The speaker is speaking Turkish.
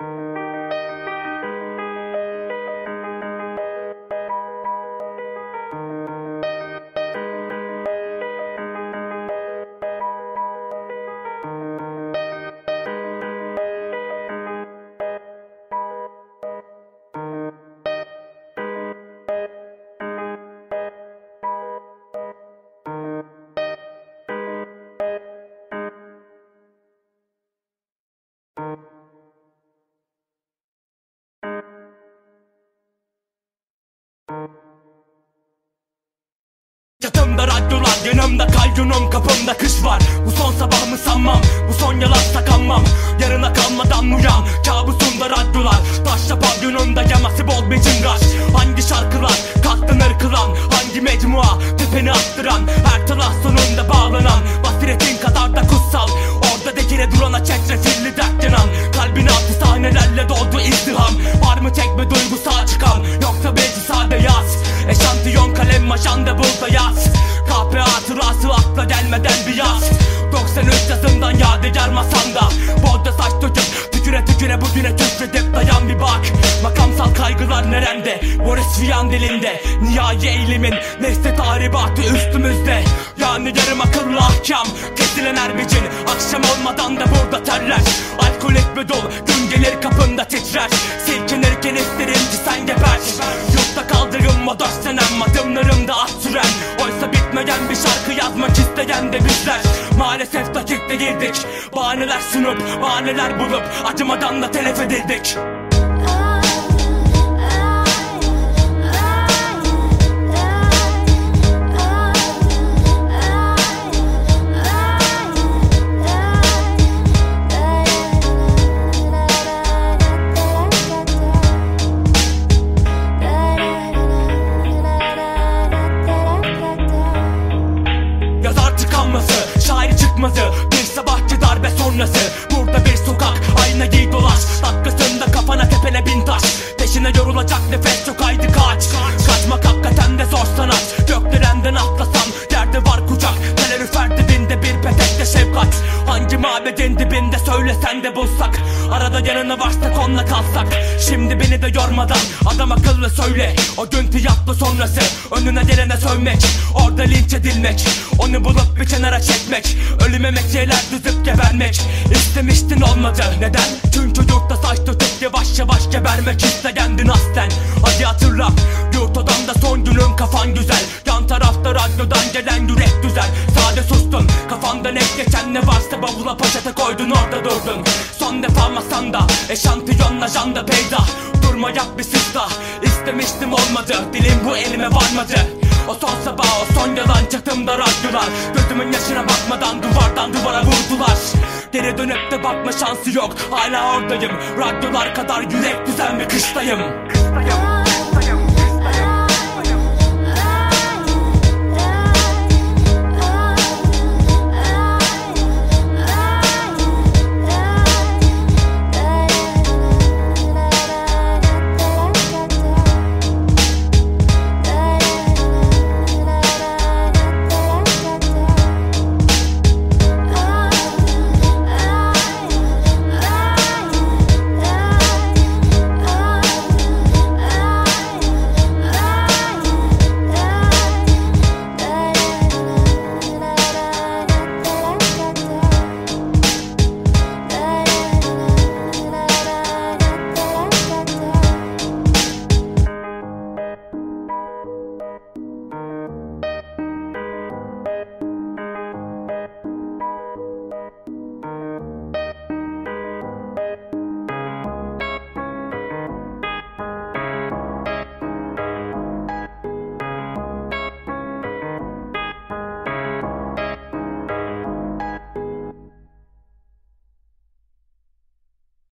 Bye. Çatımda radyolar yanımda kayyunum kapımda. Kış var Bu son sabahımı sanmam? Bu son yalan sakanmam. Yarına kalmadan uyan kabusunda radyolar. Taşla pavyonunda yaması bol bir cıngaç Hangi şarkılar katlanır kılan Hangi mecmua tepeni attıran? Her taraf sonunda bağlanan Basiretin kadar da kutsal. Orada dekire durana çetrefilli yaz. 93 yazından yadigar masanda Bolda saç döküp tüküre tüküre bugüne küfredip dayan bir bak. Makamsal kaygılar nerende? Boris Vian dilinde. Nihai eğilimin nesli tahribatı üstümüzde. Yani yarım akıllı ahkam Kesilen her bicin. Akşam olmadan da burada terler. Alkolik bir dol gün gelir kapında titrer. Silkinirken isterim ki sen geber. Yurtta kaldırım moda senem Adımlarımda at süren. Oysa bitmeyen bir şarkı yazmak isteyen de bizler. Maalesef dakikte girdik. Bahaneler sunup bahaneler bulup Acımadan da telef edildik sonrası Burada bir sokak, ayna giy dolaş. Dakikasında kafana tepene bin taş. Peşine yorulacak nefes çok haydi kaç. Kaçmak hakikaten de zor sanat. Gökdelenden atlasan Yerde var kucak. Kalorifer dibinde bir petekte şefkat. Hangi mabedin dibinde söylesen de bulsak. Arada yanına varsak onunla kalsak. Şimdi beni de yormadan Adam akıllı söyle. O gün tiyatro sonrası Önüne gelene sövmek Orada linç edilmek Onu bulup bir kenara çekmek Ölüme mekyeler düzüp gebermek. İstemiştin olmadı Neden? Çünkü yurtta saç tutup yavaş yavaş gebermek isteyendin aslen. Hadi hatırla Yurt odamda son günün kafan güzel. Yan tarafta radyodan gelen yürek düzel. Sade sustun Kafanda net geçen ne varsa bavula poşete koydun orada durdun. Son defa masanda Eşantiyonla janda peyda. Durma yap bir sızla İstemiştim olmadı. Dilim bu elime varmadı o son sabah o son yalan çatımda radyolar. Gözümün yaşına bakmadan duvardan duvara vurdular. Geri dönüp de bakma şansı yok. Hala oradayım. Radyolar kadar yürek düzen bir kıştayım. Kıştayım